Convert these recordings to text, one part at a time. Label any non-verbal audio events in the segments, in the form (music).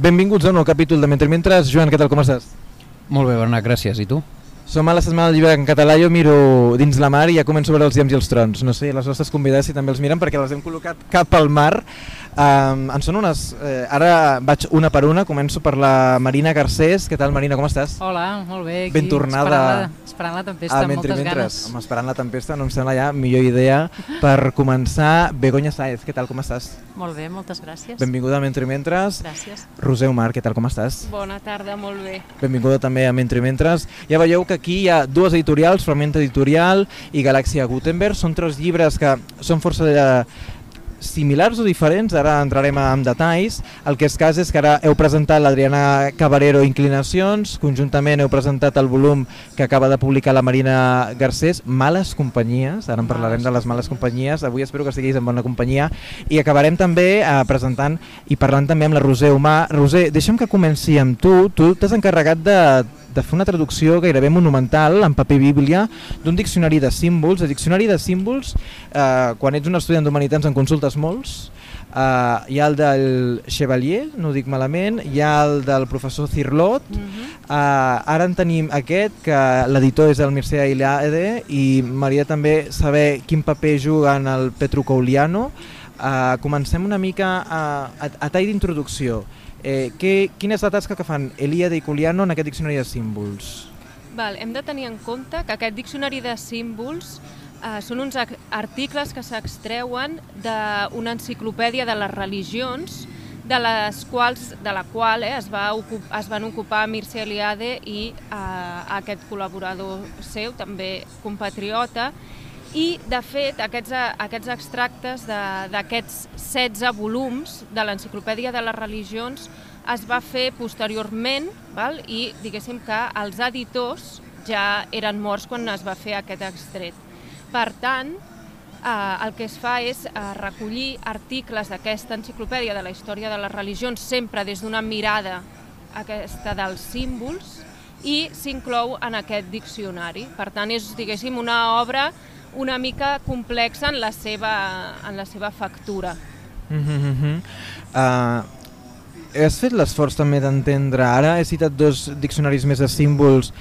Benvinguts a un nou capítol de Mentre Mentres. Joan, què tal, com estàs? Molt bé, Bernat, gràcies. I tu? Som a la setmana del llibre en català, jo miro dins la mar i ja començo a veure els llams i els trons. No sé, les nostres convidades si també els miren perquè les hem col·locat cap al mar. Um, en són unes... Eh, ara vaig una per una, començo per la Marina Garcés. Què tal, Marina, com estàs? Hola, molt bé. Aquí, Ben tornada esperant la tempesta, a amb Mentre moltes Mentres. ganes. Home, esperant la tempesta no em sembla ja millor idea per començar. Begoña Saez, què tal, com estàs? Molt bé, moltes gràcies. Benvinguda a Mentre Mentres. Gràcies. Roser Omar, què tal, com estàs? Bona tarda, molt bé. Benvinguda també a Mentre Mentres. Ja veieu que aquí hi ha dues editorials, Fragment Editorial i Galàxia Gutenberg. Són tres llibres que són força de similars o diferents, ara entrarem en detalls. El que és cas és que ara heu presentat l'Adriana Cabarero Inclinacions, conjuntament heu presentat el volum que acaba de publicar la Marina Garcés, Males Companyies, ara en parlarem de les males companyies, avui espero que estiguis en bona companyia, i acabarem també eh, presentant i parlant també amb la Roser Humà. Roser, deixa'm que comenci amb tu, tu t'has encarregat de, de fer una traducció gairebé monumental en paper bíblia d'un diccionari de símbols. El diccionari de símbols, eh, quan ets un estudiant d'humanitats en consultes molts, Uh, hi ha el del Chevalier, no ho dic malament, hi ha el del professor Cirlot, Mm -hmm. uh, ara en tenim aquest, que l'editor és el Mircea Iliade, i m'agradaria també saber quin paper juga en el Petru Couliano. Uh, comencem una mica a, a, a tall d'introducció. Eh, què, quina és la tasca que fan Eliade i Couliano en aquest diccionari de símbols? Val, hem de tenir en compte que aquest diccionari de símbols eh, són uns articles que s'extreuen d'una enciclopèdia de les religions de les quals, de la qual eh, es, va ocup, es van ocupar Mircea Eliade i eh, aquest col·laborador seu, també compatriota, i, de fet, aquests, eh, aquests extractes d'aquests 16 volums de l'Enciclopèdia de les Religions es va fer posteriorment val? i diguéssim que els editors ja eren morts quan es va fer aquest extret. Per tant, eh, el que es fa és eh, recollir articles d'aquesta enciclopèdia de la història de les religions sempre des d'una mirada aquesta dels símbols i s'inclou en aquest diccionari. Per tant, és, diguéssim, una obra una mica complexa en la seva, en la seva factura. Mm -hmm. uh, has fet l'esforç també d'entendre, ara he citat dos diccionaris més de símbols,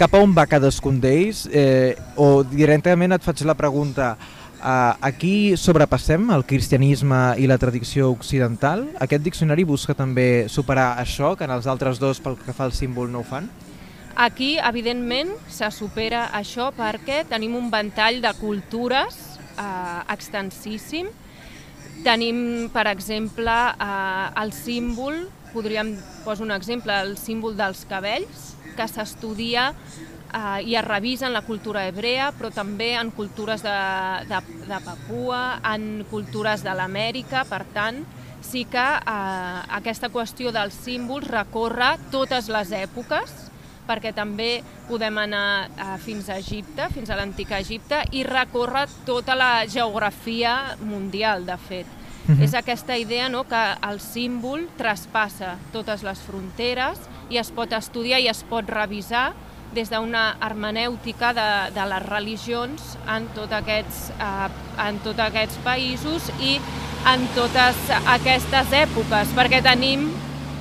cap a on va cadascun d'ells? Eh, o directament et faig la pregunta, uh, aquí sobrepassem el cristianisme i la tradició occidental? Aquest diccionari busca també superar això, que en els altres dos pel que fa al símbol no ho fan? Aquí, evidentment, se supera això perquè tenim un ventall de cultures eh, extensíssim. Tenim, per exemple, eh, el símbol, podríem posar un exemple, el símbol dels cabells, que s'estudia eh, i es revisa en la cultura hebrea, però també en cultures de, de, de Papua, en cultures de l'Amèrica, per tant, sí que eh, aquesta qüestió dels símbols recorre totes les èpoques, perquè també podem anar eh, fins a Egipte, fins a l'antic Egipte, i recórrer tota la geografia mundial, de fet. Mm -hmm. És aquesta idea no, que el símbol traspassa totes les fronteres i es pot estudiar i es pot revisar des d'una hermenèutica de, de les religions en, tot aquests, eh, en tots aquests països i en totes aquestes èpoques, perquè tenim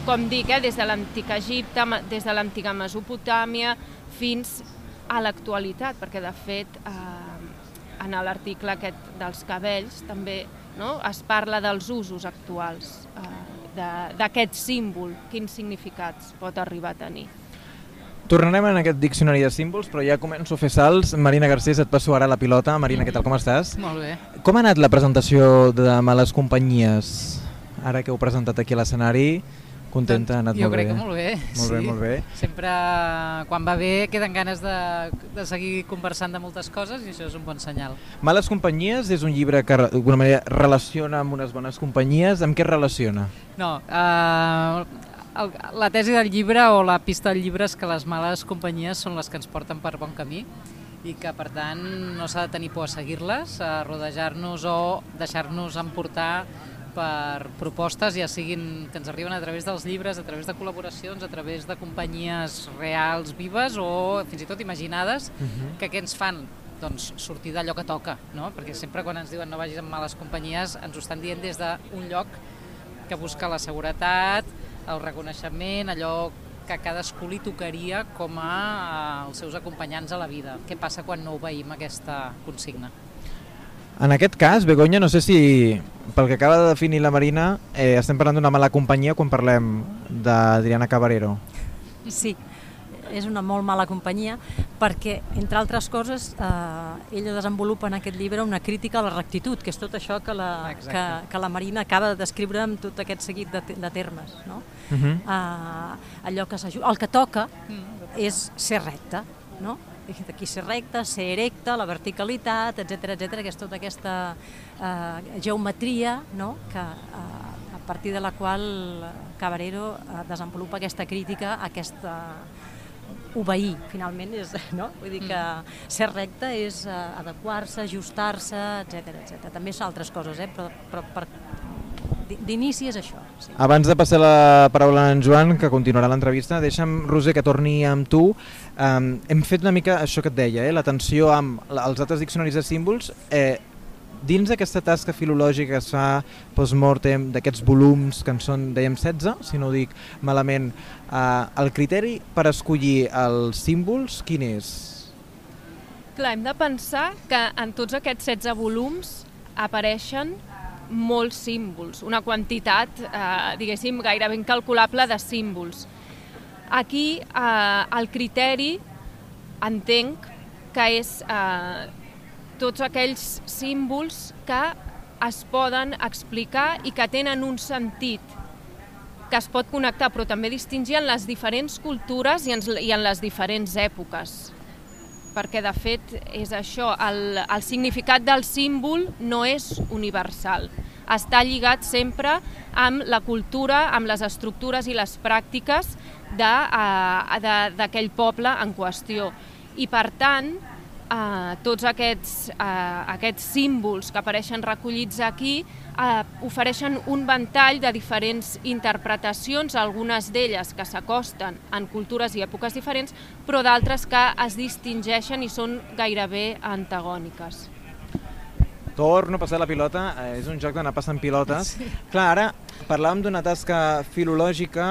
com dic, eh, des de l'antic Egipte, des de l'antiga Mesopotàmia, fins a l'actualitat, perquè de fet eh, en l'article aquest dels cabells també no, es parla dels usos actuals eh, de- d'aquest símbol, quins significats pot arribar a tenir. Tornarem en aquest diccionari de símbols, però ja començo a fer salts. Marina Garcés, et passo ara la pilota. Marina, què tal, com estàs? Molt bé. Com ha anat la presentació de Males Companyies? Ara que heu presentat aquí a l'escenari, contenta, ha anat jo molt crec bé. que molt bé. Molt sí. bé, molt bé. Sempre, quan va bé, queden ganes de, de seguir conversant de moltes coses i això és un bon senyal. Males Companyies és un llibre que d'alguna manera relaciona amb unes bones companyies. Amb què es relaciona? No, eh, el, la tesi del llibre o la pista del llibre és que les males companyies són les que ens porten per bon camí i que per tant no s'ha de tenir por a seguir-les, a rodejar-nos o deixar-nos emportar per propostes, ja siguin que ens arriben a través dels llibres, a través de col·laboracions, a través de companyies reals, vives o fins i tot imaginades, Uh -huh. que què ens fan? Doncs sortir d'allò que toca, no? perquè sempre quan ens diuen no vagis amb males companyies ens ho estan dient des d'un lloc que busca la seguretat, el reconeixement, allò que cadascú li tocaria com a, a els seus acompanyants a la vida. Què passa quan no obeïm aquesta consigna? En aquest cas, Begoña, no sé si pel que acaba de definir la Marina eh, estem parlant d'una mala companyia quan parlem d'Adriana Cabarero. Sí, és una molt mala companyia perquè, entre altres coses, eh, ella desenvolupa en aquest llibre una crítica a la rectitud, que és tot això que la, que, que la Marina acaba de descriure amb tot aquest seguit de, de termes. No? Uh -huh. eh, allò que el que toca mm. és ser recte, no? D'aquí ser recte, ser erecte, la verticalitat, etc etc que és tota aquesta eh, geometria no? que, eh, a partir de la qual Cabarero eh, desenvolupa aquesta crítica, aquesta obeir, finalment, és, no? Vull dir que mm. ser recte és uh, adequar-se, ajustar-se, etc etc. També són altres coses, eh? però, però per, d'inici és això. Sí. Abans de passar la paraula a en Joan, que continuarà l'entrevista, deixa'm, Roser, que torni amb tu. Um, hem fet una mica això que et deia, eh? l'atenció amb els altres diccionaris de símbols. Eh, dins d'aquesta tasca filològica que es fa post-mortem d'aquests volums que en són, dèiem, 16, si no ho dic malament, eh, el criteri per escollir els símbols, quin és? Clar, hem de pensar que en tots aquests 16 volums apareixen molts símbols, una quantitat, eh, diguéssim, gairebé incalculable de símbols. Aquí eh, el criteri entenc que és eh, tots aquells símbols que es poden explicar i que tenen un sentit que es pot connectar, però també distingir en les diferents cultures i en, i en les diferents èpoques. Perquè, de fet, és això, el, el significat del símbol no és universal. Està lligat sempre amb la cultura, amb les estructures i les pràctiques eh, d'aquell poble en qüestió. I, per tant, eh, tots aquests, eh, aquests símbols que apareixen recollits aquí eh, ofereixen un ventall de diferents interpretacions, algunes d'elles que s'acosten en cultures i èpoques diferents, però d'altres que es distingeixen i són gairebé antagòniques. Torno a passar la pilota, eh, és un joc d'anar passant pilotes. Sí. Clar, ara parlàvem d'una tasca filològica,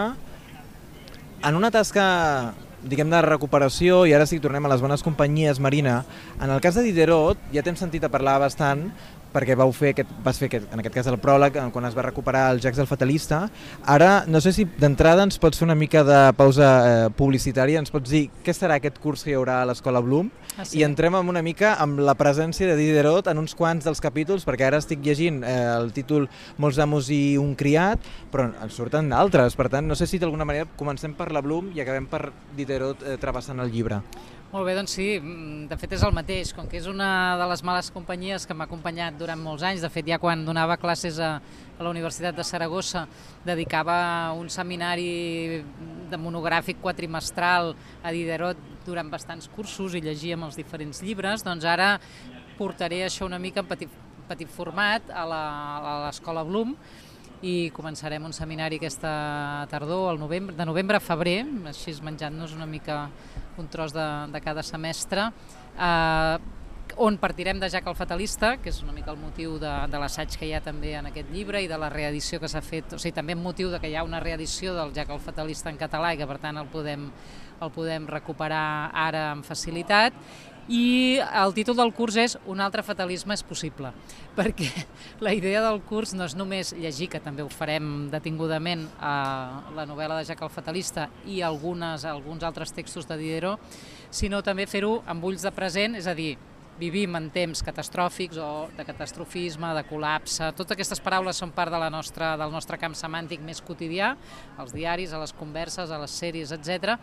en una tasca diguem de recuperació i ara sí tornem a les bones companyies, Marina. En el cas de Diderot ja t'hem sentit a parlar bastant perquè vau fer aquest, vas fer aquest, en aquest cas el pròleg quan es va recuperar el Jax del Fatalista. Ara, no sé si d'entrada ens pots fer una mica de pausa eh, publicitària, ens pots dir què serà aquest curs que hi haurà a l'Escola Bloom ah, sí? i entrem amb una mica amb la presència de Diderot en uns quants dels capítols, perquè ara estic llegint eh, el títol Molts amos i un criat, però en surten d'altres, per tant, no sé si d'alguna manera comencem per la Bloom i acabem per Diderot eh, travessant el llibre. Molt bé, doncs sí, mm, de fet és el mateix, com que és una de les males companyies que m'ha acompanyat durant molts anys, de fet ja quan donava classes a, a la Universitat de Saragossa dedicava un seminari de monogràfic quatrimestral a Diderot durant bastants cursos i llegia els diferents llibres, doncs ara portaré això una mica en petit, petit format a l'Escola Bloom, i començarem un seminari aquesta tardor, el novembre, de novembre a febrer, així menjant-nos una mica un tros de, de cada semestre, eh, on partirem de Jack el Fatalista, que és una mica el motiu de, de l'assaig que hi ha també en aquest llibre i de la reedició que s'ha fet, o sigui, també en motiu de que hi ha una reedició del Jack el Fatalista en català i que per tant el podem, el podem recuperar ara amb facilitat i el títol del curs és Un altre fatalisme és possible, (laughs) perquè la idea del curs no és només llegir, que també ho farem detingudament a la novel·la de Jack el Fatalista i algunes, alguns altres textos de Diderot, sinó també fer-ho amb ulls de present, és a dir, vivim en temps catastròfics o de catastrofisme, de col·lapse, totes aquestes paraules són part de la nostra, del nostre camp semàntic més quotidià, als diaris, a les converses, a les sèries, etc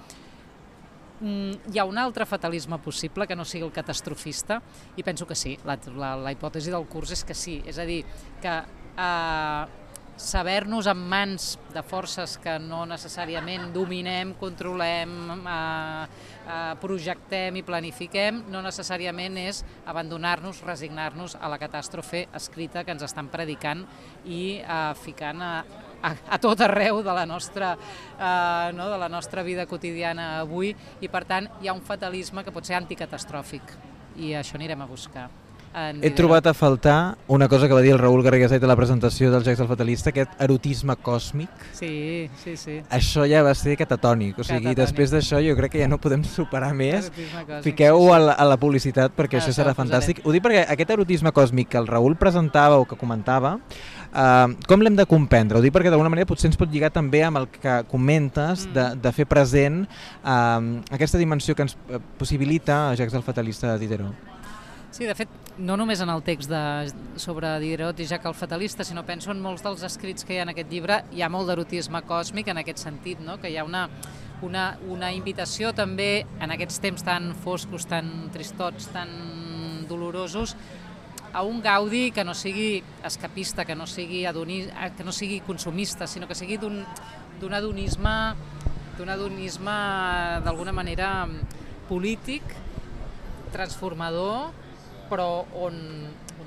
hi ha un altre fatalisme possible que no sigui el catastrofista? I penso que sí, la, la, la hipòtesi del curs és que sí, és a dir, que eh, saber-nos en mans de forces que no necessàriament dominem, controlem, eh, eh, projectem i planifiquem, no necessàriament és abandonar-nos, resignar-nos a la catàstrofe escrita que ens estan predicant i eh, ficant a, a, a tot arreu de la, nostra, eh, no, de la nostra vida quotidiana avui i per tant hi ha un fatalisme que pot ser anticatastròfic i això anirem a buscar. en He trobat a faltar una cosa que va dir el Raül Garrigueset a la presentació dels Jocs del Fatalista, aquest erotisme còsmic. Sí, sí, sí. Això ja va ser catatònic, o sigui, Catatònic. després d'això jo crec que ja no podem superar més. Fiqueu sí, sí. a la, a la publicitat perquè Ah, això serà fantàstic. Ho dic perquè aquest erotisme còsmic que el Raül presentava o que comentava, eh, com l'hem de comprendre? Ho dic perquè d'alguna manera potser ens pot lligar també amb el que comentes Mm. de, de fer present eh, aquesta dimensió que ens eh, possibilita Jacques el Fatalista de Diderot. Sí, de fet, no només en el text de, sobre Diderot i Jacques el Fatalista, sinó penso en molts dels escrits que hi ha en aquest llibre, hi ha molt d'erotisme còsmic en aquest sentit, no? que hi ha una, una, una invitació també en aquests temps tan foscos, tan tristots, tan dolorosos, a un gaudi que no sigui escapista, que no sigui, adoni, eh, que no sigui consumista, sinó que sigui d'un d'un adonisme, d'un adonisme d'alguna manera polític, transformador, però on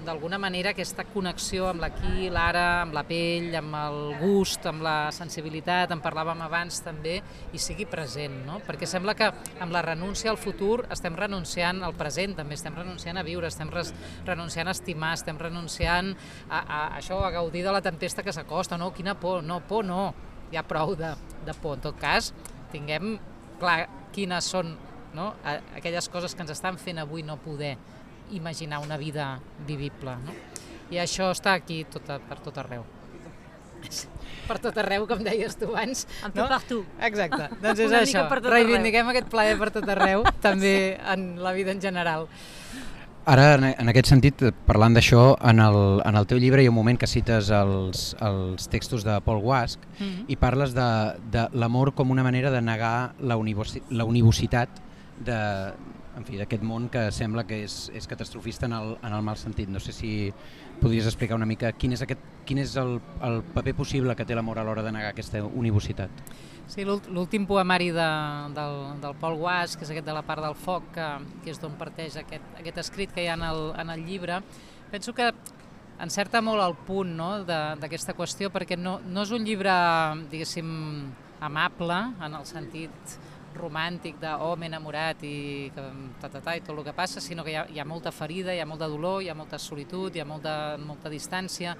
d'alguna manera aquesta connexió amb l'aquí, l'ara, amb la pell, amb el gust, amb la sensibilitat, en parlàvem abans també, i sigui present, no? Perquè sembla que amb la renúncia al futur estem renunciant al present també, estem renunciant a viure, estem res, renunciant a estimar, estem renunciant a, a, a això, a gaudir de la tempesta que s'acosta, no? Quina por, no, por no, hi ha prou de, de por. En tot cas, tinguem clar quines són no? aquelles coses que ens estan fent avui no poder imaginar una vida vivible. No? I això està aquí tot, a- per tot arreu. Per tot arreu, com deies tu abans. En tot per tu. Exacte, (laughs) doncs és Una això. tot arreu. Reivindiquem aquest plaer per tot arreu, (laughs) també en la vida en general. Ara, en, aquest sentit, parlant d'això, en, el, en el teu llibre hi ha un moment que cites els, els textos de Paul Guasc Mhm. i parles de, de l'amor com una manera de negar la, univoci, la univocitat de, en fi, d'aquest món que sembla que és, és catastrofista en el, en el mal sentit. No sé si podries explicar una mica quin és, aquest, quin és el, el paper possible que té l'amor a l'hora de negar aquesta univocitat. Sí, l'últ- l'últim poemari de, del, del Paul Guas, que és aquest de la part del foc, que, que és d'on parteix aquest, aquest escrit que hi ha en el, en el llibre, penso que encerta molt el punt no, d'aquesta qüestió, perquè no, no és un llibre, diguéssim, amable, en el sentit romàntic de oh, m'he enamorat i que, ta, ta, ta, i tot el que passa, sinó que hi ha, hi ha molta ferida, hi ha molt de dolor, hi ha molta solitud, hi ha molta, molta distància,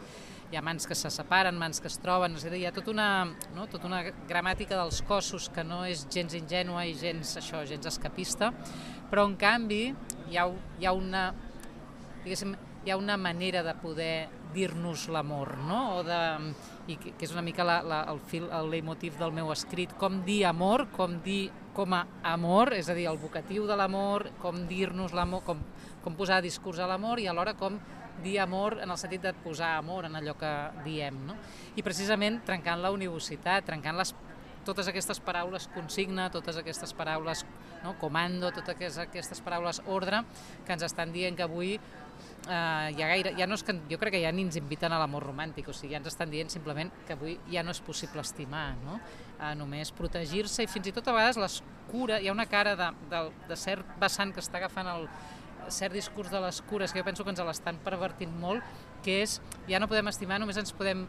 hi ha mans que se separen, mans que es troben, és a dir, hi ha tota una, no, tota una gramàtica dels cossos que no és gens ingènua i gens, això, gens escapista, però en canvi hi ha, hi ha una, diguéssim, hi ha una manera de poder dir-nos l'amor, no? O de, i que, que és una mica la, la, el, fil, el leitmotiv del meu escrit, com dir amor, com dir com a amor, és a dir, el vocatiu de l'amor, com dir-nos l'amor, com, com posar discurs a l'amor i alhora com dir amor en el sentit de posar amor en allò que diem, no? I precisament trencant la univocitat, trencant les totes aquestes paraules consigna, totes aquestes paraules no, comando, totes aquestes, paraules ordre, que ens estan dient que avui eh, ja, gaire, ja no és que, jo crec que ja ni ens inviten a l'amor romàntic, o sigui, ja ens estan dient simplement que avui ja no és possible estimar, no? Eh, només protegir-se i fins i tot a vegades les cures, hi ha una cara de, de, de cert vessant que està agafant el cert discurs de les cures, que jo penso que ens l'estan pervertint molt, que és ja no podem estimar, només ens podem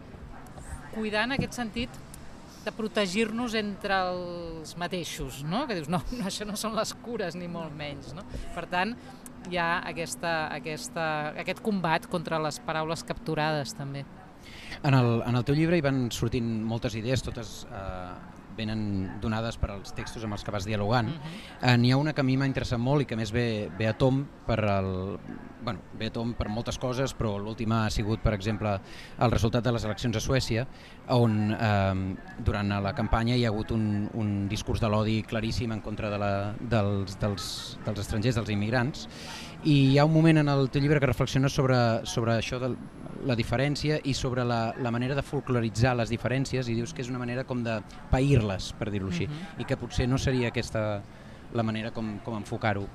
cuidar en aquest sentit de protegir-nos entre els mateixos, no? Que dius, no, no, (laughs) això no són les cures, ni molt menys, no? Per tant, hi ha aquesta, aquesta, aquest combat contra les paraules capturades, també. En el, en el teu llibre hi van sortint moltes idees, totes eh, venen donades per als textos amb els que vas dialogant. Mm -hmm. Eh, N'hi ha una que a mi m'ha interessat molt i que més ve, ve a tom per el, bueno, ve a tom per moltes coses, però l'última ha sigut, per exemple, el resultat de les eleccions a Suècia, on eh, durant la campanya hi ha hagut un, un discurs de l'odi claríssim en contra de la, dels, dels, dels estrangers, dels immigrants, i hi ha un moment en el teu llibre que reflexiones sobre, sobre això de la diferència i sobre la, la manera de folcloritzar les diferències i dius que és una manera com de pair-les, per dir-ho així, Mhm. i que potser no seria aquesta la manera com, com enfocar-ho.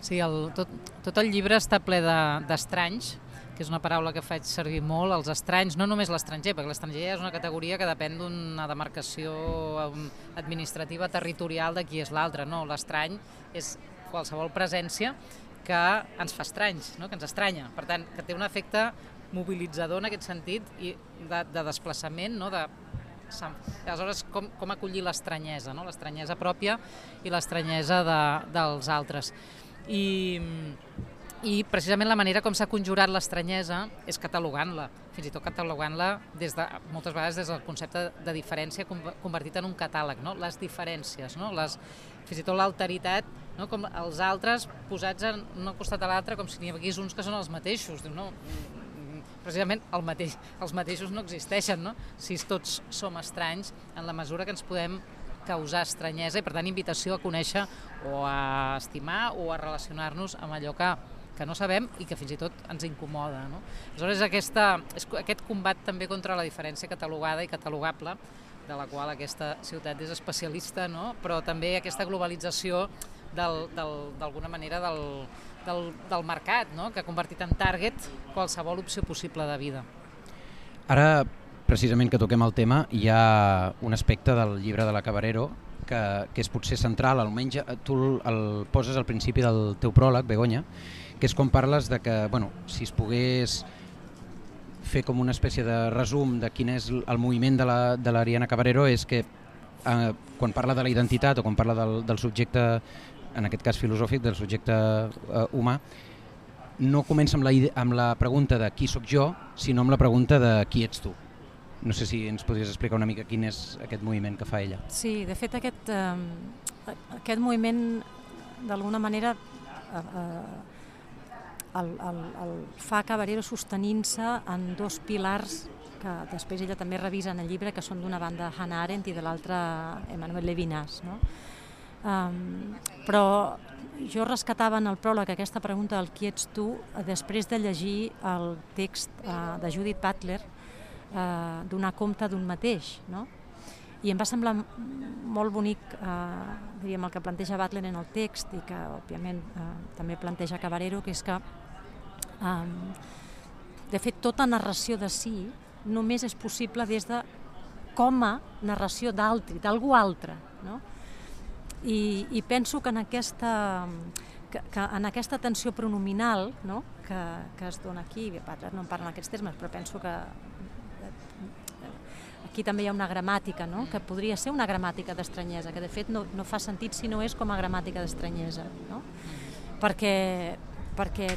Sí, el, tot, tot el llibre està ple de- d'estranys, de, que és una paraula que faig servir molt, els estranys, no només l'estranger, perquè l'estranger és una categoria que depèn d'una demarcació um, administrativa territorial de qui és l'altre, no, l'estrany és qualsevol presència que ens fa estranys, no? que ens estranya, per tant, que té un efecte mobilitzador en aquest sentit i de, de desplaçament, no? de, Aleshores, com, com acollir l'estranyesa, no? l'estranyesa pròpia i l'estranyesa de, dels altres. I, i precisament la manera com s'ha conjurat l'estranyesa és catalogant-la, fins i tot catalogant-la des de, moltes vegades des del concepte de diferència convertit en un catàleg, no? les diferències, no? les, fins i tot l'alteritat, no? com els altres posats en un costat a l'altre com si n'hi hagués uns que són els mateixos. Diu, no? Precisament el mateix, els mateixos no existeixen, no? si tots som estranys en la mesura que ens podem causar estranyesa i per tant invitació a conèixer o a estimar o a relacionar-nos amb allò que que no sabem i que fins i tot ens incomoda. No? Aleshores, aquesta, aquest combat també contra la diferència catalogada i catalogable, de la qual aquesta ciutat és especialista, no? però també aquesta globalització d'alguna manera del, del, del mercat, no? que ha convertit en target qualsevol opció possible de vida. Ara, precisament que toquem el tema, hi ha un aspecte del llibre de la Cabarero que, que és potser central, almenys tu el, poses al principi del teu pròleg, Begoña, que és com parles de que, bueno, si es pogués fer com una espècie de resum de quin és el moviment de l'Ariana la, Cabarero és que eh, quan parla de la identitat o quan parla del, del subjecte, en aquest cas filosòfic, del subjecte eh, humà, no comença amb la, amb la pregunta de qui sóc jo, sinó amb la pregunta de qui ets tu. No sé si ens podries explicar una mica quin és aquest moviment que fa ella. Sí, de fet aquest, eh, aquest moviment d'alguna manera eh, eh, el, el, el fa Cabarero sostenint-se en dos pilars que després ella també revisa en el llibre, que són d'una banda Hannah Arendt i de l'altra Emmanuel Levinas. No? Um, però jo rescatava en el pròleg aquesta pregunta del qui ets tu després de llegir el text uh, de Judith Butler uh, donar compte d'un mateix. No? I em va semblar molt bonic eh, diríem, el que planteja Butler en el text i que, òbviament, eh, també planteja Cabarero, que és que Um, de fet, tota narració de si només és possible des de com a narració d'altri, d'algú altre. No? I, I penso que en aquesta, que, que en aquesta tensió pronominal no? que, que es dona aquí, no en parlen aquests termes, però penso que aquí també hi ha una gramàtica, no? que podria ser una gramàtica d'estranyesa, que de fet no, no fa sentit si no és com a gramàtica d'estranyesa. No? Perquè perquè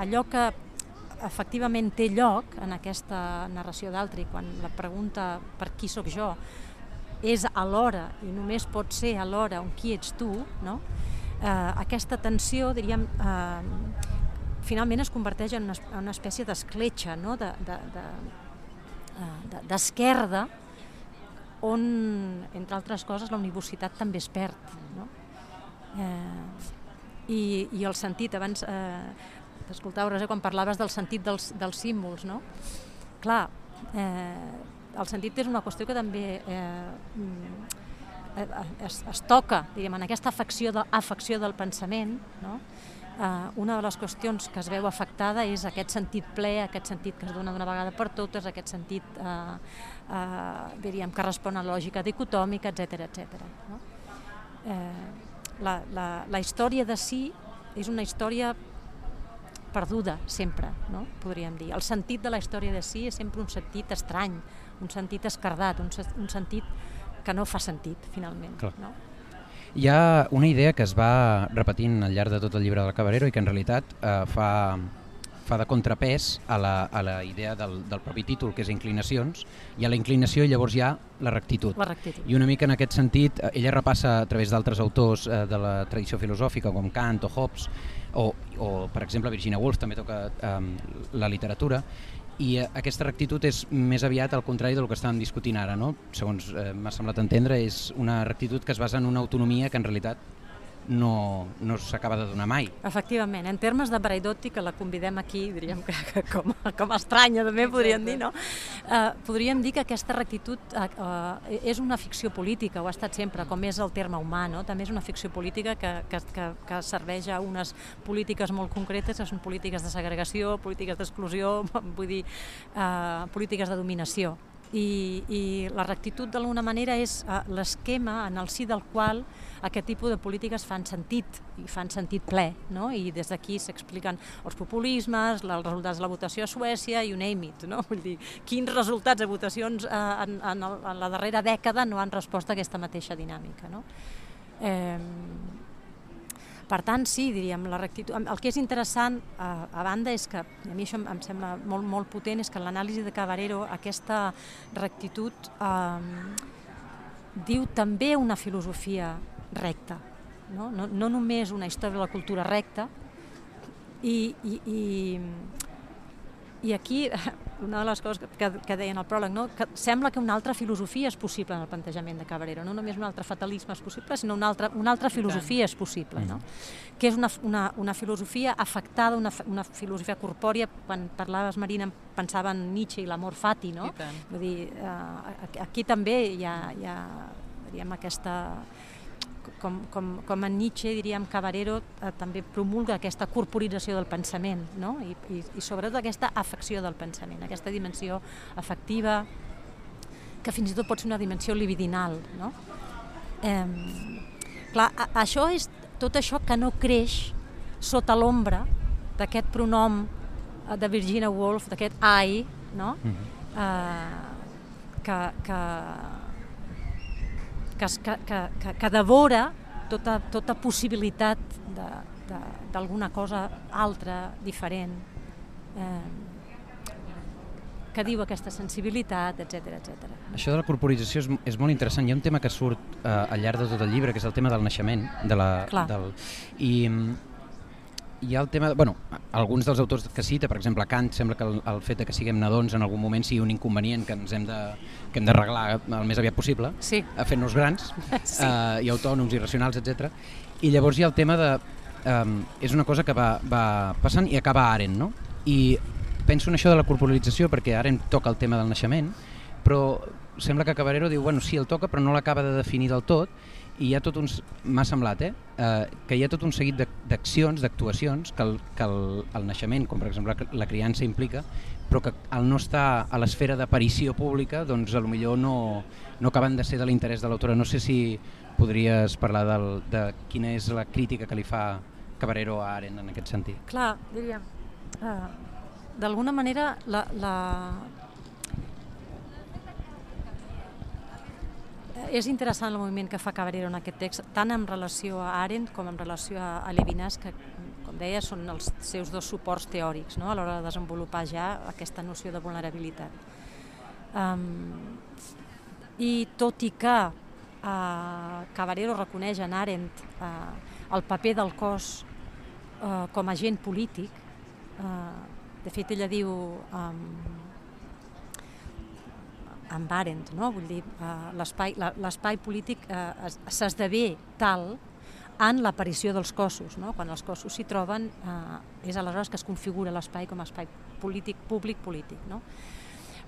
allò que efectivament té lloc en aquesta narració d'altri, quan la pregunta per qui sóc jo és alhora, i només pot ser alhora un qui ets tu, no? eh, aquesta tensió, diríem, eh, finalment es converteix en una, una espècie d'escletxa, no? d'esquerda, de, de, de, on, entre altres coses, la universitat també es perd. No? Eh, i, i el sentit, abans eh, t'escoltava, Rosa, quan parlaves del sentit dels, dels símbols, no? Clar, eh, el sentit és una qüestió que també eh, mm, eh, es, es toca, diguem, en aquesta afecció, de, afecció del pensament, no? Uh, una de les qüestions que es veu afectada és aquest sentit ple, aquest sentit que es dona d'una vegada per totes, aquest sentit uh, uh, diríem, que respon a la lògica dicotòmica, etc etc. No? Eh, la, la, la història de si és una història perduda sempre, no? podríem dir. El sentit de la història de si és sempre un sentit estrany, un sentit escardat, un, un sentit que no fa sentit, finalment. Clar. No? Hi ha una idea que es va repetint al llarg de tot el llibre del Cabarero i que en realitat eh, fa, fa de contrapès a la, a la idea del, del propi títol, que és inclinacions, i a la inclinació llavors hi ha la rectitud. La rectitud. I una mica en aquest sentit, eh, ella repassa a través d'altres autors eh, de la tradició filosòfica com Kant o Hobbes, o, o per exemple Virginia Woolf també toca eh, la literatura, i eh, aquesta rectitud és més aviat al contrari del que estàvem discutint ara, no? segons eh, m'ha semblat entendre, és una rectitud que es basa en una autonomia que en realitat no, no s'acaba de donar mai. Efectivament, en termes de Braidotti, que la convidem aquí, diríem que, que com, com estranya també Exacte. podríem dir, no? Eh, podríem dir que aquesta rectitud eh, eh, és una ficció política, ho ha estat sempre, com és el terme humà, no? també és una ficció política que, que, que, que serveix a unes polítiques molt concretes, que són polítiques de segregació, polítiques d'exclusió, (laughs) vull dir, eh, polítiques de dominació i, i la rectitud d'alguna manera és uh, l'esquema en el si del qual aquest tipus de polítiques fan sentit i fan sentit ple, no? i des d'aquí s'expliquen els populismes, els resultats de la votació a Suècia i name it, no? Vull dir, quins resultats de votacions uh, en, en, en la darrera dècada no han respost a aquesta mateixa dinàmica. No? Eh, Per tant, sí, diríem, la rectitud... El que és interessant, a, banda, és que, a mi això em sembla molt, molt potent, és que en l'anàlisi de Cabarero aquesta rectitud eh, diu també una filosofia recta, no? No, no només una història de la cultura recta, i, i, i, i aquí (laughs) una de les coses que, que deien al pròleg, no? que sembla que una altra filosofia és possible en el plantejament de Cabrera, no només un altre fatalisme és possible, sinó una altra, una altra filosofia és possible, no? Mm. que és una, una, una filosofia afectada, una, una filosofia corpòria, quan parlaves, Marina, pensava en Nietzsche i l'amor fati, no? Vull dir, eh, aquí també hi ha, hi ha diríem, aquesta com, com, com en Nietzsche, diríem, Cabarero eh, també promulga aquesta corporització del pensament, no? I, i, i sobretot aquesta afecció del pensament, aquesta dimensió afectiva, que fins i tot pot ser una dimensió libidinal. No? Eh, clar, a, això és tot això que no creix sota l'ombra d'aquest pronom eh, de Virginia Woolf, d'aquest I, no? Mm -hmm. eh, que, que, que, que, que, que devora tota, tota possibilitat d'alguna cosa altra, diferent, eh, que diu aquesta sensibilitat, etc etc. Això de la corporització és, és molt interessant. Hi ha un tema que surt eh, al llarg de tot el llibre, que és el tema del naixement. De la, Clar. del, I hi ha el tema, bueno, alguns dels autors que cita, per exemple Kant, sembla que el, el fet de que siguem nadons en algun moment sigui un inconvenient que ens hem de, que hem d'arreglar el més aviat possible, sí. fent-nos grans (laughs) sí. uh, i autònoms i racionals, etc. I llavors hi ha el tema de... Um, és una cosa que va, va passant i acaba Aren, no? I penso en això de la corporalització perquè Aren toca el tema del naixement, però sembla que Cabarero diu, bueno, sí, el toca, però no l'acaba de definir del tot i hi ha tot uns, m'ha semblat, eh? eh, que hi ha tot un seguit d'accions, d'actuacions que, el, que el, el naixement, com per exemple la criança implica, però que al no estar a l'esfera d'aparició pública, doncs a lo millor no, no acaben de ser de l'interès de l'autora. No sé si podries parlar del, de quina és la crítica que li fa Cabarero a Aren en aquest sentit. Clar, diríem, uh, d'alguna manera la, la, és interessant el moviment que fa Cabrero en aquest text, tant en relació a Arendt com en relació a, Levinas, que, com deia, són els seus dos suports teòrics no? a l'hora de desenvolupar ja aquesta noció de vulnerabilitat. Um, I tot i que uh, Cabrero reconeix en Arendt uh, el paper del cos uh, com a agent polític, uh, de fet ella diu um, amb Arendt, no? vull dir, uh, l'espai polític uh, s'esdevé tal en l'aparició dels cossos. No? Quan els cossos s'hi troben uh, és aleshores que es configura l'espai com a espai polític, públic polític. No?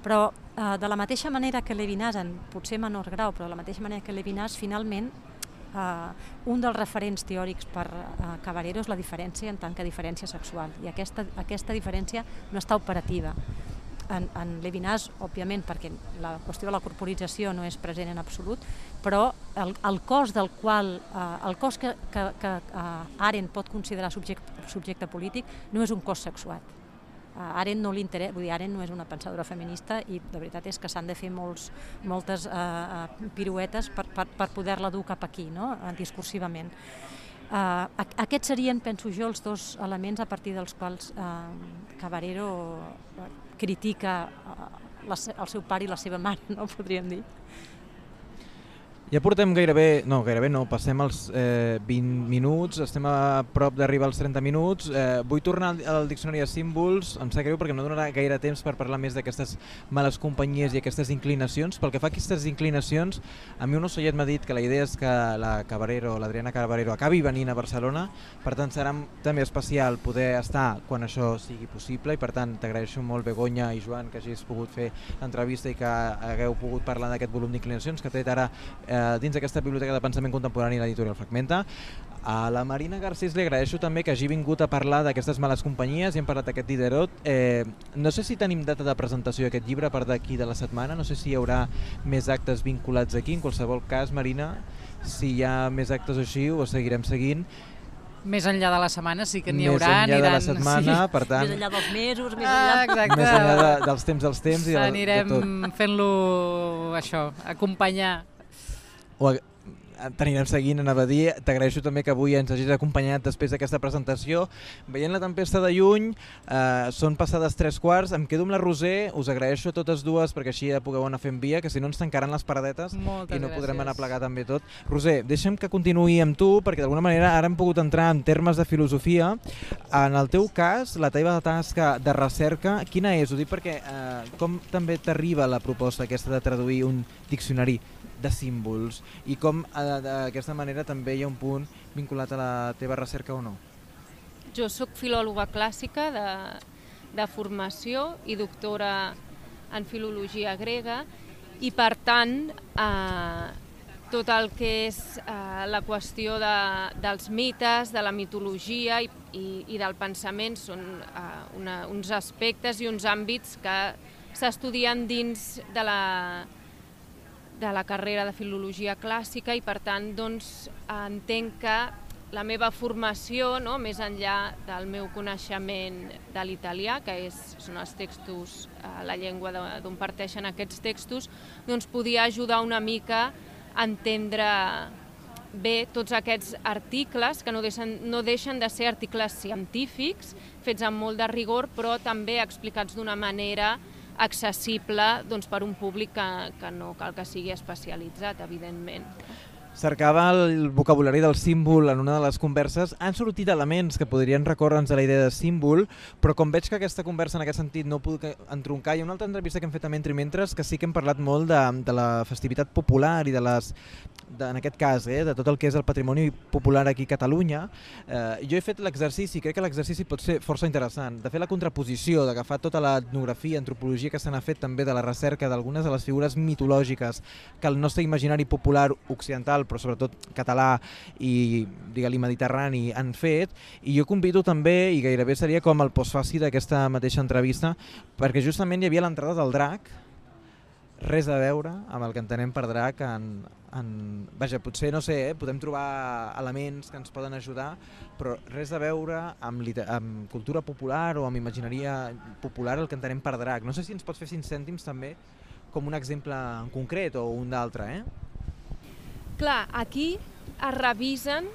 Però uh, de la mateixa manera que Levinas, en potser menor grau, però de la mateixa manera que Levinas, finalment, uh, un dels referents teòrics per uh, Cabarero és la diferència en tant que diferència sexual. I aquesta, aquesta diferència no està operativa en, en Levinas, òbviament, perquè la qüestió de la corporització no és present en absolut, però el, el cos del qual, eh, el cos que, que, que eh, Arendt pot considerar subjecte, subjecte polític no és un cos sexuat. Uh, Arendt no li vull dir, Arendt no és una pensadora feminista i la veritat és que s'han de fer molts, moltes uh, piruetes per, per, per poder-la dur cap aquí, no? Uh, discursivament. Uh, aquests serien, penso jo, els dos elements a partir dels quals uh, Cabarero critica eh, el seu pare i la seva mare, no podríem dir. Ja portem gairebé, no, gairebé no, passem els eh, 20 minuts, estem a prop d'arribar als 30 minuts. Eh, vull tornar al, al diccionari de símbols, em sap greu perquè no donarà gaire temps per parlar més d'aquestes males companyies i aquestes inclinacions. Pel que fa a aquestes inclinacions, a mi un ocellet m'ha dit que la idea és que la Cabarero, l'Adriana Cabarero, acabi venint a Barcelona, per tant serà també especial poder estar quan això sigui possible i per tant t'agraeixo molt Begoña i Joan que hagis pogut fer l'entrevista i que hagueu pogut parlar d'aquest volum d'inclinacions que té ara eh, eh, dins d'aquesta biblioteca de pensament contemporani l'editorial Fragmenta. A la Marina Garcés li agraeixo també que hagi vingut a parlar d'aquestes males companyies i hem parlat d'aquest Diderot. Eh, no sé si tenim data de presentació d'aquest llibre per d'aquí de la setmana, no sé si hi haurà més actes vinculats aquí, en qualsevol cas, Marina, si hi ha més actes o així, ho seguirem seguint. Més enllà de la setmana sí que n'hi haurà. Més enllà aniran, de la setmana, sí. per tant... Més enllà dels mesos, més ah, enllà... exacte. Més enllà de, dels temps dels temps. i Anirem fent-lo, això, acompanyar. O, t'anirem seguint, anava a dir. T'agraeixo també que avui ens hagis acompanyat després d'aquesta presentació. Veient la tempesta de lluny, eh, són passades tres quarts, em quedo amb la Roser, us agraeixo a totes dues perquè així ja pugueu anar fent via, que si no ens tancaran les paradetes Moltes i no gràcies. podrem anar a plegar també tot. Roser, deixa'm que continuï amb tu, perquè d'alguna manera ara hem pogut entrar en termes de filosofia. En el teu cas, la teva tasca de recerca, quina és? Ho dic perquè eh, com també t'arriba la proposta aquesta de traduir un diccionari de símbols i com eh, d'aquesta manera també hi ha un punt vinculat a la teva recerca o no? Jo sóc filòloga clàssica de, de formació i doctora en filologia grega i per tant eh, tot el que és eh, la qüestió de, dels mites, de la mitologia i, i, i del pensament són eh, una, uns aspectes i uns àmbits que s'estudien dins de la, de la carrera de filologia clàssica i per tant doncs, entenc que la meva formació, no, més enllà del meu coneixement de l'italià, que és, són els textos, eh, la llengua d'on parteixen aquests textos, doncs podia ajudar una mica a entendre bé tots aquests articles, que no deixen, no deixen de ser articles científics, fets amb molt de rigor, però també explicats d'una manera accessible doncs, per un públic que, que no cal que sigui especialitzat, evidentment. Cercava el vocabulari del símbol en una de les converses. Han sortit elements que podrien recórrer-nos a la idea de símbol, però com veig que aquesta conversa en aquest sentit no puc entroncar, hi ha una altra entrevista que hem fet també entre mentres que sí que hem parlat molt de, de la festivitat popular i de les, de, en aquest cas, eh, de tot el que és el patrimoni popular aquí a Catalunya. Eh, jo he fet l'exercici, crec que l'exercici pot ser força interessant, de fer la contraposició, d'agafar tota l'etnografia, antropologia que se n'ha fet també de la recerca d'algunes de les figures mitològiques que el nostre imaginari popular occidental però sobretot català i digue-li mediterrani han fet i jo convido també, i gairebé seria com el postfaci d'aquesta mateixa entrevista perquè justament hi havia l'entrada del drac res a veure amb el que entenem per drac en, en... Vaja, potser, no sé, eh, podem trobar elements que ens poden ajudar, però res a veure amb, amb cultura popular o amb imagineria popular el que entenem per drac. No sé si ens pots fer 5 cèntims també com un exemple en concret o un d'altre, eh? Clar, aquí es revisen,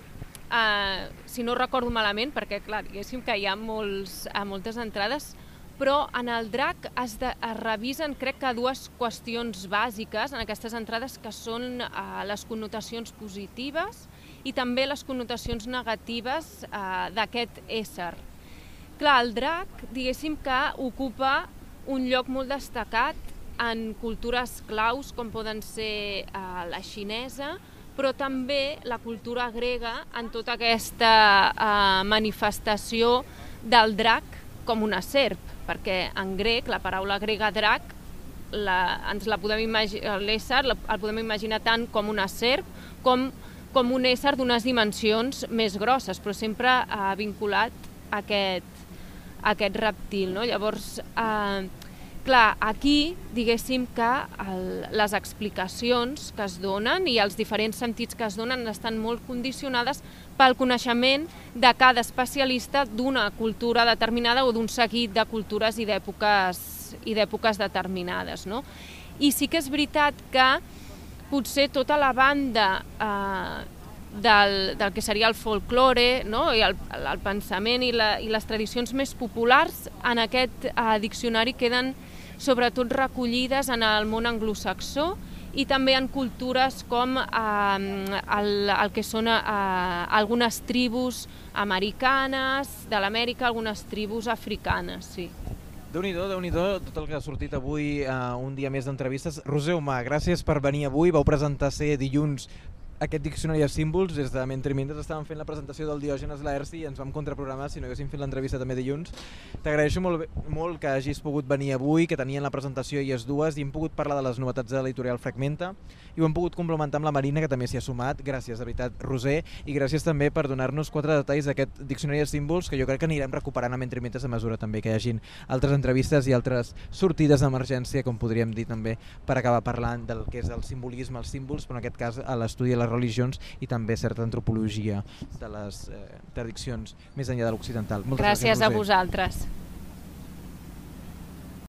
eh, si no recordo malament, perquè clar, diguéssim que hi ha molts, eh, moltes entrades, però en el drac es, de, es revisen crec que dues qüestions bàsiques en aquestes entrades que són eh, les connotacions positives i també les connotacions negatives eh, d'aquest ésser. Clar, el drac, diguéssim que ocupa un lloc molt destacat en cultures claus com poden ser eh, la xinesa, però també la cultura grega en tota aquesta eh, manifestació del drac com una serp, perquè en grec la paraula grega drac la, ens la podem imaginar, l'ésser el podem imaginar tant com una serp com, com un ésser d'unes dimensions més grosses, però sempre eh, vinculat a aquest, a aquest reptil. No? Llavors, eh, clar, aquí diguéssim que el, les explicacions que es donen i els diferents sentits que es donen estan molt condicionades pel coneixement de cada especialista d'una cultura determinada o d'un seguit de cultures i d'èpoques i d'èpoques determinades. No? I sí que és veritat que potser tota la banda eh, del, del que seria el folklore no? i el, el pensament i, la, i les tradicions més populars en aquest eh, diccionari queden sobretot recollides en el món anglosaxó i també en cultures com eh, el, el que són eh, algunes tribus americanes de l'Amèrica, algunes tribus africanes, sí. Déu-n'hi-do, déu nhi déu tot el que ha sortit avui, uh, un dia més d'entrevistes. Roser Humà, gràcies per venir avui. Vau presentar ser dilluns aquest diccionari de símbols des de mentre mentre estàvem fent la presentació del Diògenes Laerci i ens vam contraprogramar si no haguéssim fet l'entrevista també dilluns. T'agraeixo molt, molt que hagis pogut venir avui, que tenien la presentació i és dues i hem pogut parlar de les novetats de l'editorial Fragmenta i ho hem pogut complementar amb la Marina que també s'hi ha sumat. Gràcies, de veritat, Roser, i gràcies també per donar-nos quatre detalls d'aquest diccionari de símbols que jo crec que anirem recuperant a mentre mentre a mesura també que hi hagin altres entrevistes i altres sortides d'emergència, com podríem dir també, per acabar parlant del que és el simbolisme, els símbols, però en aquest cas a l'estudi de les religions i també certa antropologia de les eh, tradicions més enllà de l'occidental. Gràcies, gràcies a vosaltres.